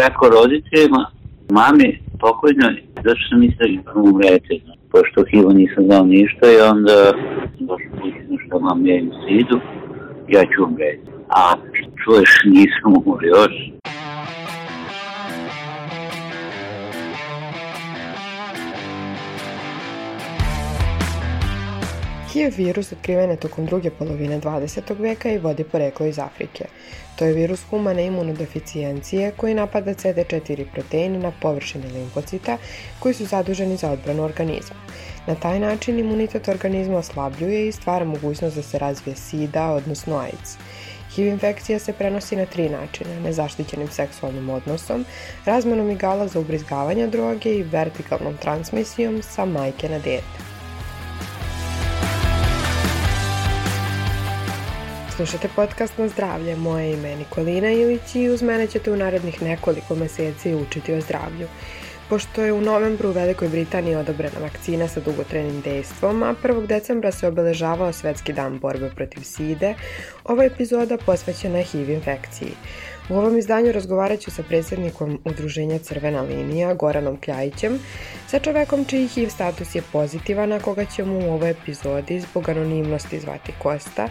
preko roditeljima, mami pokojnoj, zato što sam mislio da umrete. Pošto HIV-u nisam znao ništa i onda došlo putinu što mam ja im sidu, ja ću umreti. A čuješ, nisam umro još. HIV virus otkriven je tokom druge polovine 20. veka i vodi poreklo iz Afrike. To je virus humane imunodeficijencije koji napada CD4 protein na površini limfocita koji su zaduženi za odbranu organizma. Na taj način imunitet organizma oslabljuje i stvara mogućnost da se razvije SIDA, odnosno AIDS. HIV infekcija se prenosi na tri načina, nezaštićenim seksualnim odnosom, razmenom igala za ubrizgavanje droge i vertikalnom transmisijom sa majke na dete. Slušate podcast na zdravlje. Moje ime je Nikolina Ilić i uz mene ćete u narednih nekoliko meseci učiti o zdravlju. Pošto je u novembru u Velikoj Britaniji odobrena vakcina sa dugotrenim dejstvom, a 1. decembra se obeležavao Svetski dan borbe protiv side, ova epizoda posvećena HIV infekciji. U ovom izdanju razgovarat ću sa predsjednikom Udruženja Crvena linija, Goranom Kljajićem, sa čovekom čiji HIV status je pozitivan, a koga ćemo u ovoj epizodi zbog anonimnosti zvati Kosta,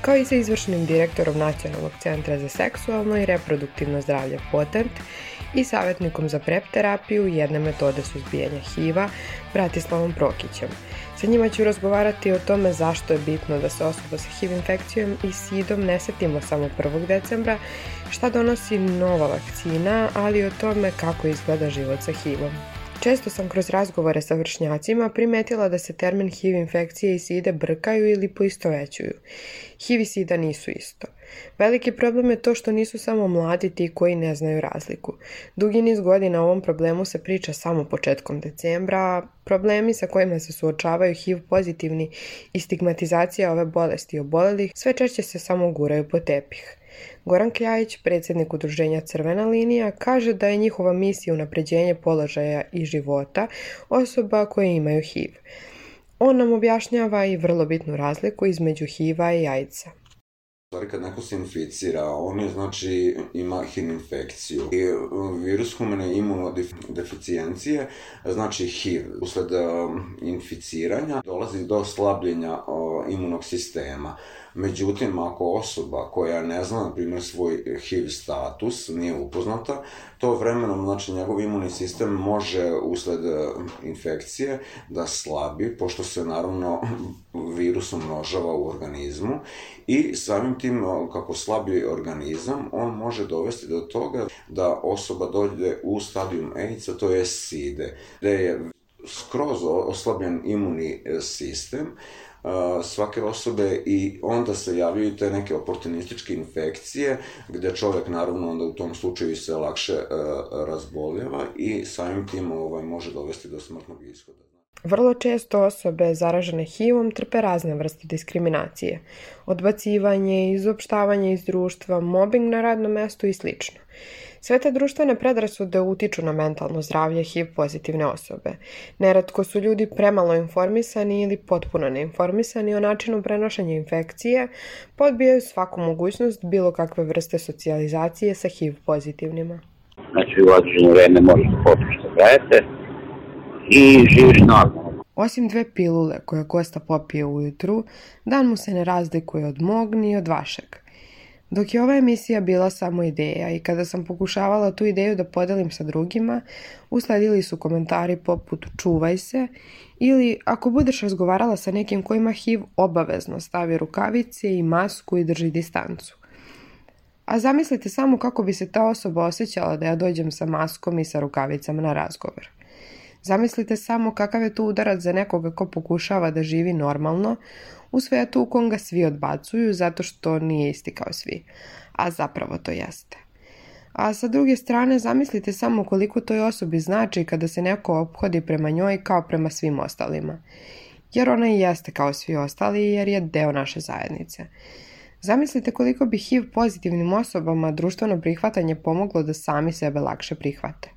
kao i sa izvršnim direktorom Nacionalnog centra za seksualno i reproduktivno zdravlje Potent i savjetnikom za prep terapiju i jedne metode suzbijanja HIV-a, Bratislavom Prokićem. Sa njima ću razgovarati o tome zašto je bitno da se osoba sa HIV infekcijom i SIDom ne setimo samo 1. decembra, šta donosi nova vakcina, ali i o tome kako izgleda život sa HIV-om. Često sam kroz razgovore sa vršnjacima primetila da se termin HIV infekcije i SIDE brkaju ili poistovećuju. HIV i SIDA nisu isto. Veliki problem je to što nisu samo mladi ti koji ne znaju razliku. Dugi niz godina o ovom problemu se priča samo početkom decembra, a problemi sa kojima se suočavaju HIV pozitivni i stigmatizacija ove bolesti obolelih sve češće se samo guraju po tepih. Goran Kljajić, predsjednik udruženja Crvena linija, kaže da je njihova misija unapređenje položaja i života osoba koje imaju HIV. On nam objašnjava i vrlo bitnu razliku između HIV-a i AIDS-a stvari kad neko se inficira, on je znači ima HIV infekciju. I uh, virus humane imunodeficijencije, znači HIV. Usled uh, inficiranja dolazi do slabljenja imunog sistema. Međutim, ako osoba koja ne zna, na primjer, svoj HIV status, nije upoznata, to vremenom, znači, njegov imunni sistem može usled e, infekcije da slabi, pošto se, naravno, virus umnožava u organizmu i samim tim, e, kako slabi organizam, on može dovesti do toga da osoba dođe u stadijum AIDS-a, to je SIDE, gde je skroz oslabljen imunni e, sistem, svake osobe i onda se javljaju te neke oportunističke infekcije gde čovek naravno onda u tom slučaju se lakše uh, razboljeva i samim tim ovaj, može dovesti do smrtnog ishoda. Vrlo često osobe zaražene HIV-om trpe razne vrste diskriminacije, odbacivanje, izopštavanje iz društva, mobbing na radnom mestu i slično. Sve te društvene predrasude utiču na mentalno zdravlje HIV pozitivne osobe. Neretko su ljudi premalo informisani ili potpuno neinformisani o načinu prenošenja infekcije, podbijaju svaku mogućnost bilo kakve vrste socijalizacije sa HIV pozitivnima. Znači u određeno vreme popiš da gledate i živiš normalno. Osim dve pilule koje Kosta popije ujutru, dan mu se ne razlikuje od mog ni od vašeg. Dok je ova emisija bila samo ideja i kada sam pokušavala tu ideju da podelim sa drugima, usledili su komentari poput čuvaj se ili ako budeš razgovarala sa nekim ko ima HIV obavezno stavi rukavice i masku i drži distancu. A zamislite samo kako bi se ta osoba osjećala da ja dođem sa maskom i sa rukavicama na razgovor. Zamislite samo kakav je to udarac za nekoga ko pokušava da živi normalno u svetu u kom ga svi odbacuju zato što nije isti kao svi. A zapravo to jeste. A sa druge strane, zamislite samo koliko toj osobi znači kada se neko obhodi prema njoj kao prema svim ostalima. Jer ona i jeste kao svi ostali jer je deo naše zajednice. Zamislite koliko bi HIV pozitivnim osobama društveno prihvatanje pomoglo da sami sebe lakše prihvate.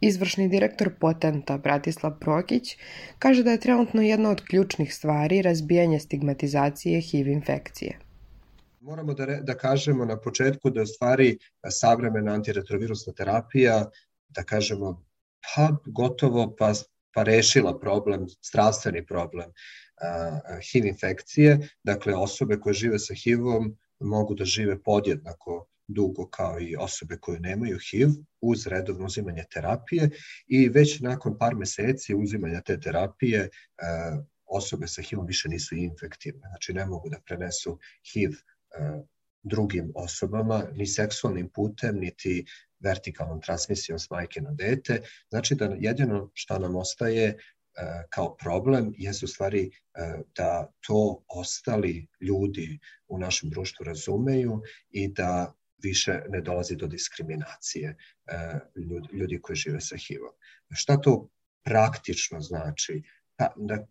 Izvršni direktor Potenta Bratislav Prokić kaže da je trenutno jedna od ključnih stvari razbijanje stigmatizacije HIV infekcije. Moramo da, re, da kažemo na početku da je stvari savremena antiretrovirusna terapija, da kažemo, pa gotovo pa, pa rešila problem, zdravstveni problem HIV infekcije. Dakle, osobe koje žive sa HIV-om mogu da žive podjednako dugo kao i osobe koje nemaju HIV uz redovno uzimanje terapije i već nakon par meseci uzimanja te terapije osobe sa HIV-om više nisu infektivne, znači ne mogu da prenesu HIV drugim osobama, ni seksualnim putem, niti vertikalnom transmisijom s majke na dete. Znači da jedino što nam ostaje kao problem je u stvari da to ostali ljudi u našem društvu razumeju i da više ne dolazi do diskriminacije ljudi, ljudi koji žive sa HIV-om. Šta to praktično znači? Pa, da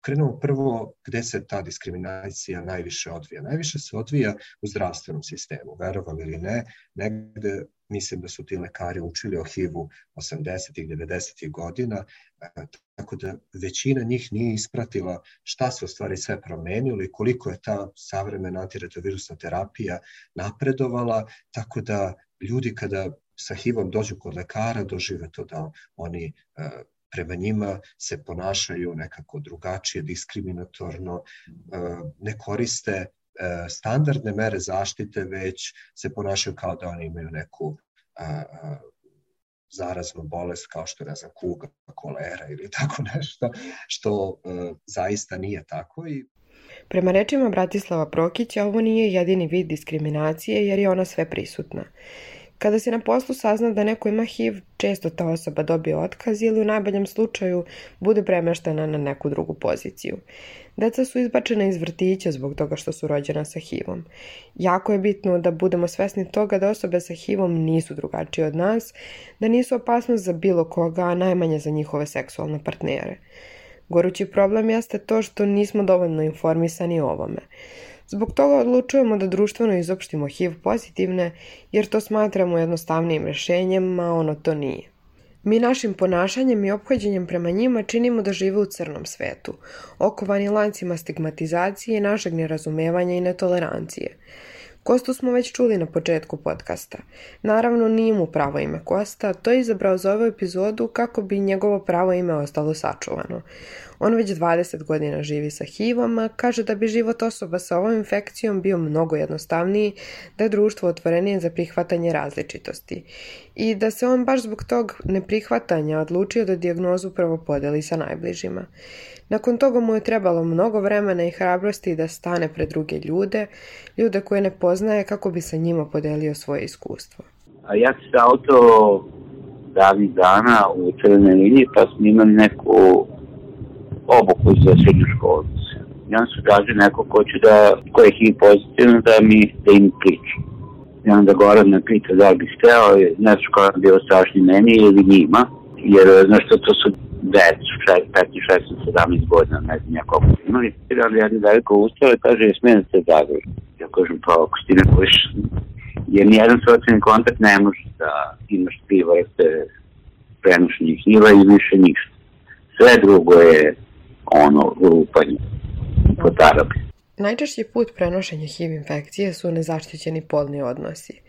krenemo prvo gde se ta diskriminacija najviše odvija. Najviše se odvija u zdravstvenom sistemu, verovali ili ne, negde mislim da su ti lekari učili o HIV-u 80-ih, 90-ih godina, e, tako da većina njih nije ispratila šta se u stvari sve promenilo i koliko je ta savremena antiretrovirusna terapija napredovala, tako da ljudi kada sa HIV-om dođu kod lekara dožive to da oni e, prema njima se ponašaju nekako drugačije, diskriminatorno, e, ne koriste standardne mere zaštite, već se ponašaju kao da oni imaju neku zaraznu bolest kao što je, ne znam, kuga, kolera ili tako nešto, što e, zaista nije tako i Prema rečima Bratislava Prokića, ovo nije jedini vid diskriminacije jer je ona sve prisutna. Kada se na poslu sazna da neko ima HIV, često ta osoba dobije otkaz ili u najboljem slučaju bude premeštena na neku drugu poziciju. Deca su izbačena iz vrtića zbog toga što su rođena sa HIV-om. Jako je bitno da budemo svesni toga da osobe sa HIV-om nisu drugačije od nas, da nisu opasnost za bilo koga, a najmanje za njihove seksualne partnere. Gorući problem jeste to što nismo dovoljno informisani o ovome. Zbog toga odlučujemo da društveno izopštimo HIV pozitivne, jer to smatramo jednostavnijim rešenjem, a ono to nije. Mi našim ponašanjem i ophođenjem prema njima činimo da žive u crnom svetu, okovani lancima stigmatizacije, našeg nerazumevanja i netolerancije. Kostu smo već čuli na početku podcasta. Naravno, nije mu pravo ime Kosta, to je izabrao za ovu epizodu kako bi njegovo pravo ime ostalo sačuvano. On već 20 godina živi sa HIV-om, kaže da bi život osoba sa ovom infekcijom bio mnogo jednostavniji, da je društvo otvorenije za prihvatanje različitosti i da se on baš zbog tog neprihvatanja odlučio da dijagnozu prvo podeli sa najbližima. Nakon toga mu je trebalo mnogo vremena i hrabrosti da stane pred druge ljude, ljude koje ne poznaje kako bi sa njima podelio svoje iskustvo. A ja se auto davnih dana u crvenoj liniji pa smo imali neku obuku za srednju školu. I on su traži neko ko će da, ko je HIV pozitivno da mi, da im priča. I onda Goran me pita da li bi steo, ne znam ko je bio strašni meni ili njima, jer znaš što to su decu, 15, 16, 17 godina, ne znam ja koliko imali. Ali ja veliko ustao i kaže, smijem se zagrši. Ja kažem, pa ako ti ne kojiš, jer nijedan socijalni kontakt ne može da imaš tri vrste prenošenja HIV-a i više ništa. Sve drugo je ono lupanje po tarabi. Najčešći put prenošenja HIV infekcije su nezaštićeni polni odnosi.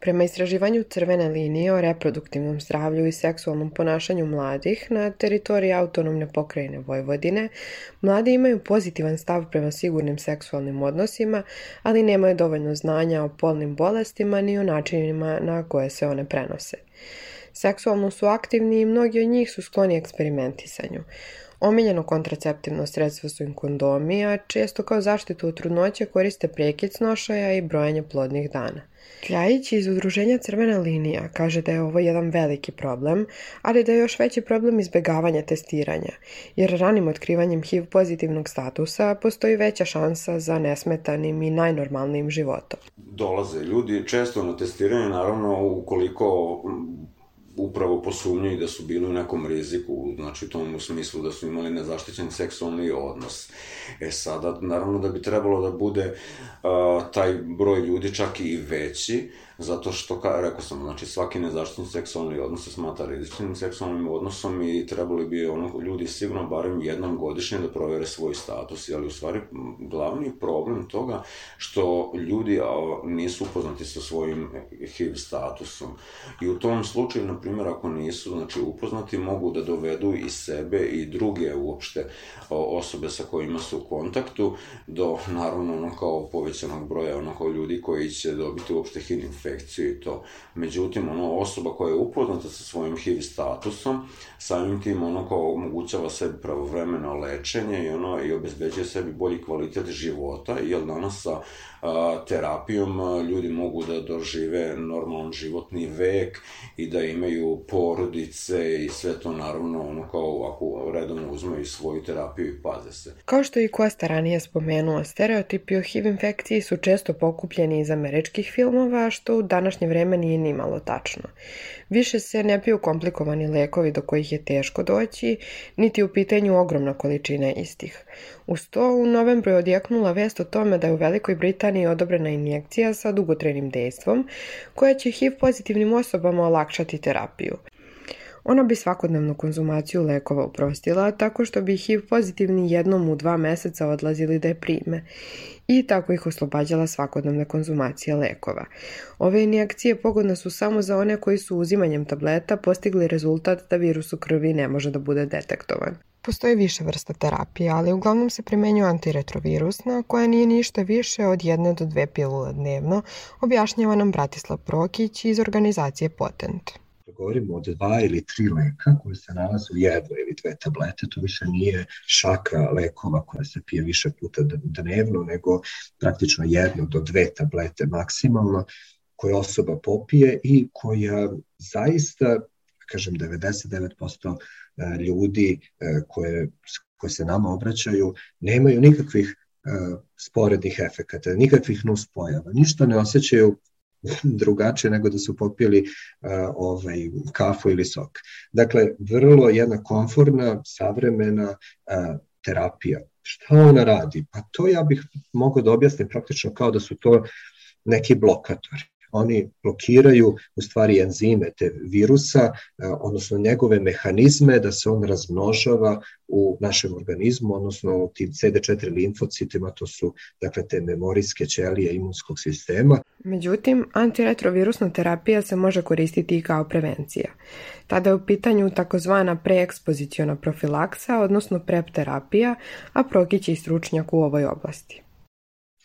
Prema istraživanju crvene linije o reproduktivnom zdravlju i seksualnom ponašanju mladih na teritoriji autonomne pokrajine Vojvodine, mladi imaju pozitivan stav prema sigurnim seksualnim odnosima, ali nemaju dovoljno znanja o polnim bolestima ni o načinima na koje se one prenose. Seksualno su aktivni i mnogi od njih su skloni eksperimentisanju. Omiljeno kontraceptivno sredstvo su im kondomi, a često kao zaštitu od trudnoće koriste prekid snošaja i brojanje plodnih dana. Kljajić iz udruženja Crvena linija kaže da je ovo jedan veliki problem, ali da je još veći problem izbegavanja testiranja, jer ranim otkrivanjem HIV pozitivnog statusa postoji veća šansa za nesmetanim i najnormalnijim životom. Dolaze ljudi često na testiranje, naravno ukoliko upravo posumnjaju da su bili u nekom riziku, znači u tom smislu da su imali nezaštićen seksualni odnos. E sada, naravno da bi trebalo da bude uh, taj broj ljudi čak i veći, zato što, ka, rekao sam, znači svaki nezaštićen seksualni odnos se smatra rizičnim seksualnim odnosom i trebali bi ono, ljudi sigurno barem jednom godišnje da provere svoj status, ali u stvari glavni problem toga što ljudi a, nisu upoznati sa svojim HIV statusom. I u tom slučaju, na primjer, ako nisu znači, upoznati, mogu da dovedu i sebe i druge uopšte osobe sa kojima su u kontaktu do, naravno, ono kao povećanog broja ono kao ljudi koji će dobiti uopšte HIV infekciju i to. Međutim, ono, osoba koja je upoznata sa svojim HIV statusom, samim tim ono kao omogućava sebi pravovremeno lečenje i ono i obezbeđuje sebi bolji kvalitet života, jer danas sa a, terapijom a, ljudi mogu da dožive normalan životni vek i da imaju porodice i sve to naravno ono kao ako redovno uzmeju svoju terapiju i paze se. Kao što i Kosta ranije spomenuo, stereotipi o HIV infekciji su često pokupljeni iz američkih filmova, što u današnje vreme nije ni malo tačno. Više se ne piju komplikovani lekovi do kojih je teško doći, niti u pitanju ogromna količina istih. Uz to, u novembru je odjeknula vest o tome da je u Velikoj Britaniji odobrena injekcija sa dugotrenim dejstvom, koja će HIV pozitivnim osobama olakšati terapiju. Ona bi svakodnevnu konzumaciju lekova uprostila tako što bi HIV pozitivni jednom u dva meseca odlazili da je prime i tako ih oslobađala svakodnevne konzumacije lekova. Ove injekcije pogodne su samo za one koji su uzimanjem tableta postigli rezultat da virus u krvi ne može da bude detektovan. Postoji više vrsta terapije, ali uglavnom se primenjuje antiretrovirusna, koja nije ništa više od jedne do dve pilule dnevno, objašnjava nam Bratislav Prokić iz organizacije Potent govorimo o dva ili tri leka koje se nalaze u jednoj ili dve tablete, to više nije šaka lekova koja se pije više puta dnevno, nego praktično jedno do dve tablete maksimalno koje osoba popije i koja zaista, kažem 99% e, ljudi e, koje, koje se nama obraćaju nemaju nikakvih e, sporednih efekata, nikakvih nuspojava, ništa ne osjećaju drugačije nego da su popili uh, ovaj, kafu ili sok. Dakle, vrlo jedna konforna, savremena uh, terapija. Šta ona radi? Pa to ja bih mogao da objasnim praktično kao da su to neki blokatori oni blokiraju u stvari enzime te virusa, e, odnosno njegove mehanizme da se on razmnožava u našem organizmu, odnosno u tim CD4 limfocitima, to su dakle te memorijske ćelije imunskog sistema. Međutim, antiretrovirusna terapija se može koristiti i kao prevencija. Tada je u pitanju takozvana preekspoziciona profilaksa, odnosno PrEP terapija, a Prokić je stručnjak u ovoj oblasti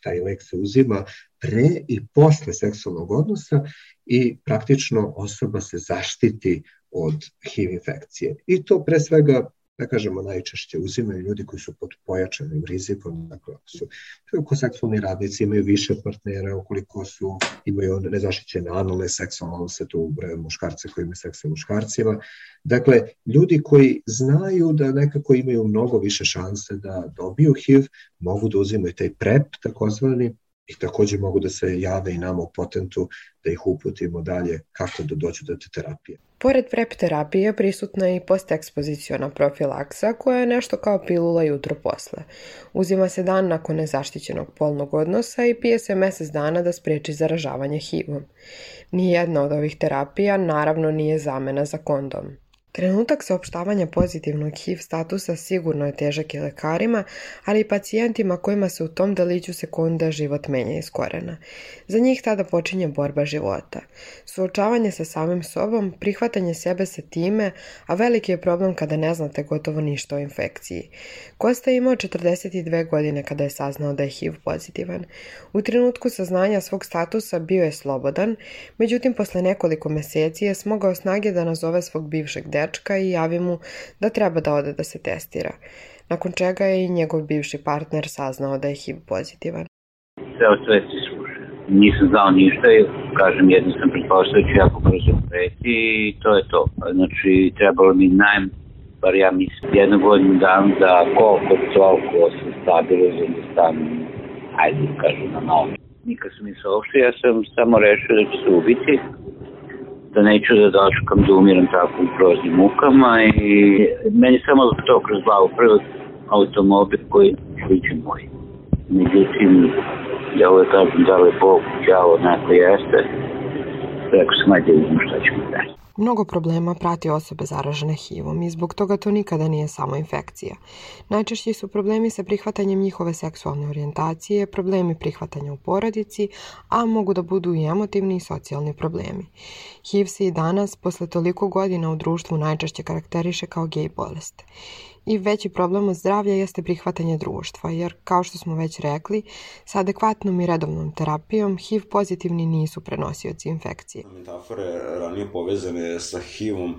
taj lek se uzima pre i posle seksualnog odnosa i praktično osoba se zaštiti od HIV infekcije. I to pre svega da kažemo, najčešće uzimaju ljudi koji su pod pojačanim rizikom, dakle, su, ko seksualni radnici imaju više partnera, ukoliko su, imaju nezaštićene analne seksualne se tu ubraju muškarce koji imaju seks sa muškarcima. Dakle, ljudi koji znaju da nekako imaju mnogo više šanse da dobiju HIV, mogu da uzimaju taj PrEP, takozvani, i takođe mogu da se jave i nama u potentu da ih uputimo dalje kako da dođu do te terapije. Pored PrEP terapije prisutna je i postekspoziciona profilaksa koja je nešto kao pilula jutro posle. Uzima se dan nakon nezaštićenog polnog odnosa i pije se mesec dana da spreči zaražavanje HIV-om. Nijedna od ovih terapija naravno nije zamena za kondom. Trenutak saopštavanja pozitivnog HIV statusa sigurno je težak i lekarima, ali i pacijentima kojima se u tom deliću sekunde život menja iz korena. Za njih tada počinje borba života. Suočavanje sa samim sobom, prihvatanje sebe sa time, a veliki je problem kada ne znate gotovo ništa o infekciji. Kosta je imao 42 godine kada je saznao da je HIV pozitivan. U trenutku saznanja svog statusa bio je slobodan, međutim posle nekoliko meseci je smogao snage da nazove svog bivšeg dečka i javi mu da treba da ode da se testira. Nakon čega je i njegov bivši partner saznao da je HIV pozitivan. Ceo svet se sluša. Nisam znao ništa i kažem jedno sam pretpostavio ću jako brzo preti i to je to. Znači trebalo mi naj, bar ja mislim, jednu godinu dan da koliko toliko se stabilizujem da stanem, ajde kažem na novo. Nikad sam mi saopštio, ja sam samo rešio da ću se ubiti da neću da dočekam da umiram tako u proznim mukama i meni samo to kroz glavu prvo automobil koji sliče moj. Međutim, ja uvek kažem da li Bog, djavo, neko jeste, rekao sam, ajde vidimo šta ćemo dalje. Mnogo problema prati osobe zaražene HIV-om i zbog toga to nikada nije samo infekcija. Najčešći su problemi sa prihvatanjem njihove seksualne orijentacije, problemi prihvatanja u porodici, a mogu da budu i emotivni i socijalni problemi. HIV se i danas, posle toliko godina u društvu, najčešće karakteriše kao gej bolest. I veći problem od zdravlja jeste prihvatanje društva, jer, kao što smo već rekli, sa adekvatnom i redovnom terapijom HIV pozitivni nisu prenosioci infekcije. Metafore ranije povezane sa HIV-om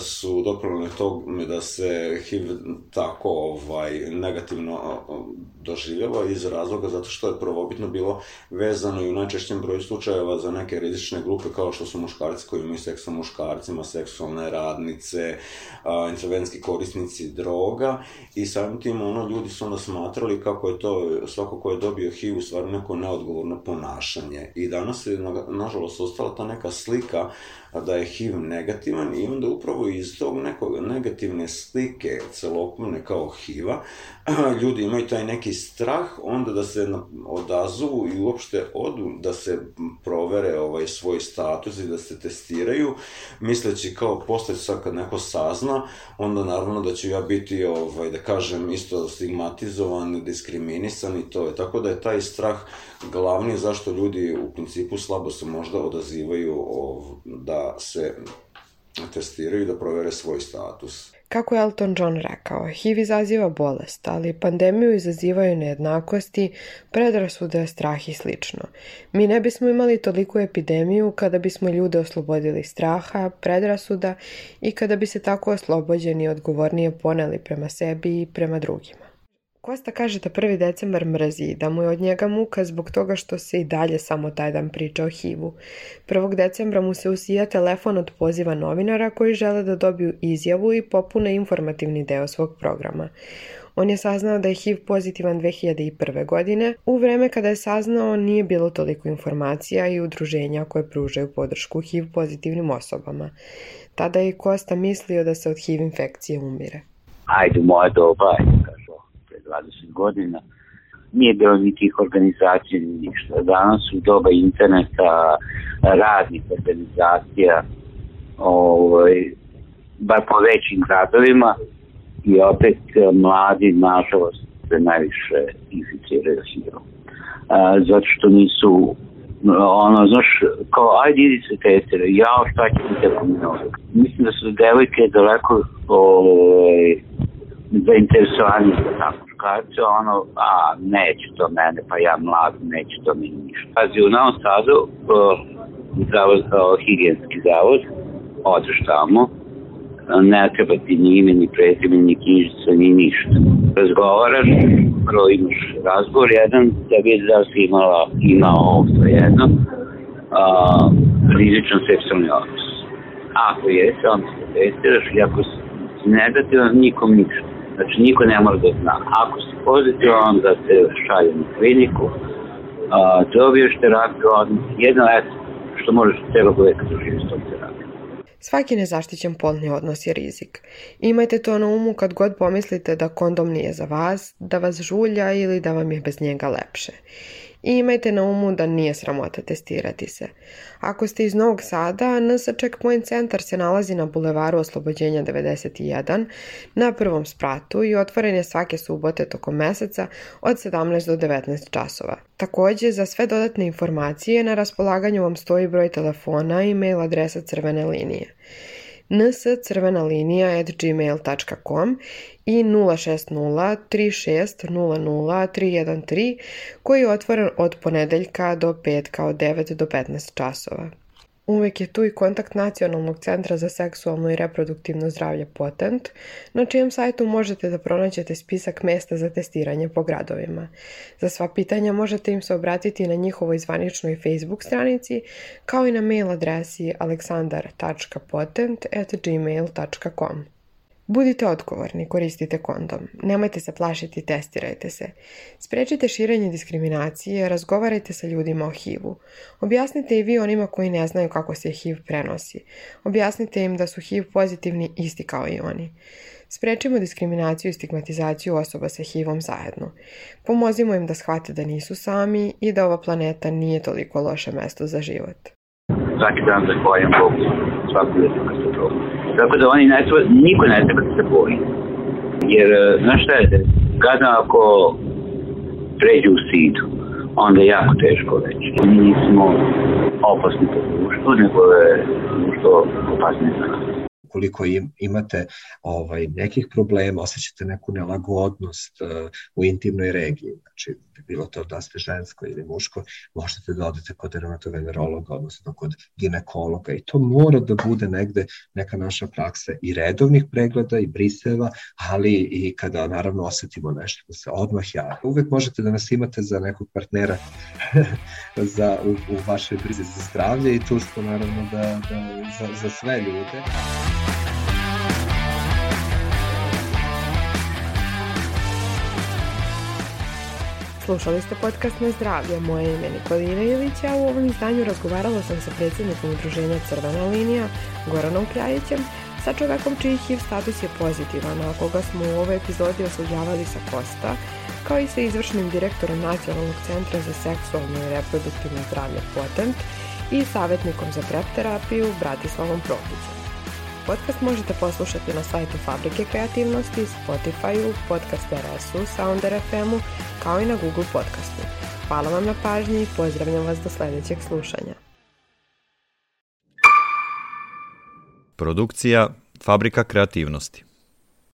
su dopravo tome da se HIV tako ovaj, negativno doživljava iz razloga zato što je prvobitno bilo vezano i u najčešćem broju slučajeva za neke rizične grupe kao što su muškarci koji imaju seks sa muškarcima, seksualne radnice, intervenski korisnici droga i samim tim ono ljudi su onda smatrali kako je to svako ko je dobio HIV u stvari neko neodgovorno ponašanje. I danas je na, nažalost ostala ta neka slika da je HIV negativan i onda upravo iz tog nekog negativne slike celokupne kao HIV-a ljudi imaju taj neki strah onda da se odazovu i uopšte odu da se provere ovaj svoj status i da se testiraju misleći kao posle sad kad neko sazna onda naravno da ću ja biti ovaj da kažem isto stigmatizovan, diskriminisan i to je. Tako da je taj strah glavni zašto ljudi u principu slabo se možda odazivaju ov, da se testiraju da provere svoj status. Kako je Elton John rekao, HIV izaziva bolest, ali pandemiju izazivaju nejednakosti, predrasude, strah i slično. Mi ne bismo imali toliku epidemiju kada bismo ljude oslobodili straha, predrasuda i kada bi se tako oslobođeni odgovornije poneli prema sebi i prema drugima. Kosta kaže da 1. decembar mrzi, da mu je od njega muka zbog toga što se i dalje samo taj dan priča o HIV-u. 1. decembra mu se usija telefon od poziva novinara koji žele da dobiju izjavu i popune informativni deo svog programa. On je saznao da je HIV pozitivan 2001. godine. U vreme kada je saznao nije bilo toliko informacija i udruženja koje pružaju podršku HIV pozitivnim osobama. Tada je Kosta mislio da se od HIV infekcije umire. Ajde, moja doba, 20 godina, nije bilo ni tih organizacija ni ništa. Danas u doba interneta, radnih organizacija, ovaj, bar po većim gradovima i opet mladi, nažalost, se najviše inficiraju hirom. Zato što nisu ono, znaš, kao, ajde idi se testiraj, ja, šta će mi te pomenuti? Mislim da su devojke daleko ovaj, zainteresovani za tako muškarce, ono, a neće to mene, pa ja mlad, neće to mi ništa. Pazi, u Novom Sadu, zavod, uh, higijenski zavod, odeš tamo, ne treba ti ni ime, ni prezime, ni knjižica, ni ništa. Razgovaraš, prvo imaš razgovor jedan, da vidi da si imala, imao ovo jedno, a, rizičan seksualni odnos. Ako jesi, onda se testiraš i ako si negativan, nikom ništa. Znači, niko ne mora da zna. Ako si pozitivan, onda te šalje na kliniku, a, dobiješ terapiju, jedno je što možeš celo veka da živiš s tom. Svaki nezaštićen polni odnos je rizik. Imajte to na umu kad god pomislite da kondom nije za vas, da vas žulja ili da vam je bez njega lepše. I imajte na umu da nije sramota testirati se. Ako ste iz Novog Sada, NS Checkpoint Centar se nalazi na bulevaru Oslobođenja 91 na prvom spratu i otvoren je svake subote tokom meseca od 17 do 19 časova. Takođe, za sve dodatne informacije na raspolaganju vam stoji broj telefona i mail adresa crvene linije nscrvena linija at gmail.com i 060 36 00 313 koji je otvoren od ponedeljka do petka od 9 do 15 časova. Uvek je tu i kontakt Nacionalnog centra za seksualno i reproduktivno zdravlje Potent, na čijem sajtu možete da pronađete spisak mesta za testiranje po gradovima. Za sva pitanja možete im se obratiti na njihovoj zvaničnoj Facebook stranici, kao i na mail adresi aleksandar.potent.gmail.com. Budite odgovorni, koristite kondom. Nemojte se plašiti, testirajte se. Sprečite širenje diskriminacije, razgovarajte sa ljudima o HIV-u. Objasnite i vi onima koji ne znaju kako se HIV prenosi. Objasnite im da su HIV pozitivni isti kao i oni. Sprečimo diskriminaciju i stigmatizaciju osoba sa HIV-om zajedno. Pomozimo im da shvate da nisu sami i da ova planeta nije toliko loše mesto za život. svaki dan zahvaljujem Bogu svaku jednu katastrofu. Tako da oni ne treba, niko ne treba da se boji. Jer, e, znaš šta je, kada ako pređu u sidu, onda je jako teško reći. Mi nismo opasni po društvu, nego je društvo opasnije za nas ukoliko im, imate ovaj, nekih problema, osjećate neku nelagodnost uh, u intimnoj regiji, znači bilo to da ste žensko ili muško, možete da odete kod dermatovenerologa, odnosno kod ginekologa i to mora da bude negde neka naša praksa i redovnih pregleda i briseva, ali i kada naravno osetimo nešto da se odmah javi. Uvek možete da nas imate za nekog partnera za, u, u vašoj brizi za zdravlje i tu smo naravno da, da, za, za sve ljude. Slušali ste podcast Na zdravlje. Moje ime je Nikolina Ilić, a u ovom izdanju razgovarala sam sa predsjednikom udruženja Crvena linija, Goranom Kljajićem, sa čovekom čiji HIV status je pozitivan, a koga smo u ovoj epizodi osuđavali sa Kosta, kao i sa izvršnim direktorom Nacionalnog centra za seksualno i reproduktivno zdravlje Potent i savjetnikom za prep terapiju Bratislavom Propićem. Podcast možete poslušati na sajtu Fabrike kreativnosti, Spotify-u, Podcast RS-u, Sounder FM-u, kao i na Google Podcastu. Hvala vam na pažnji i pozdravljam vas do sledećeg slušanja. Produkcija Fabrika kreativnosti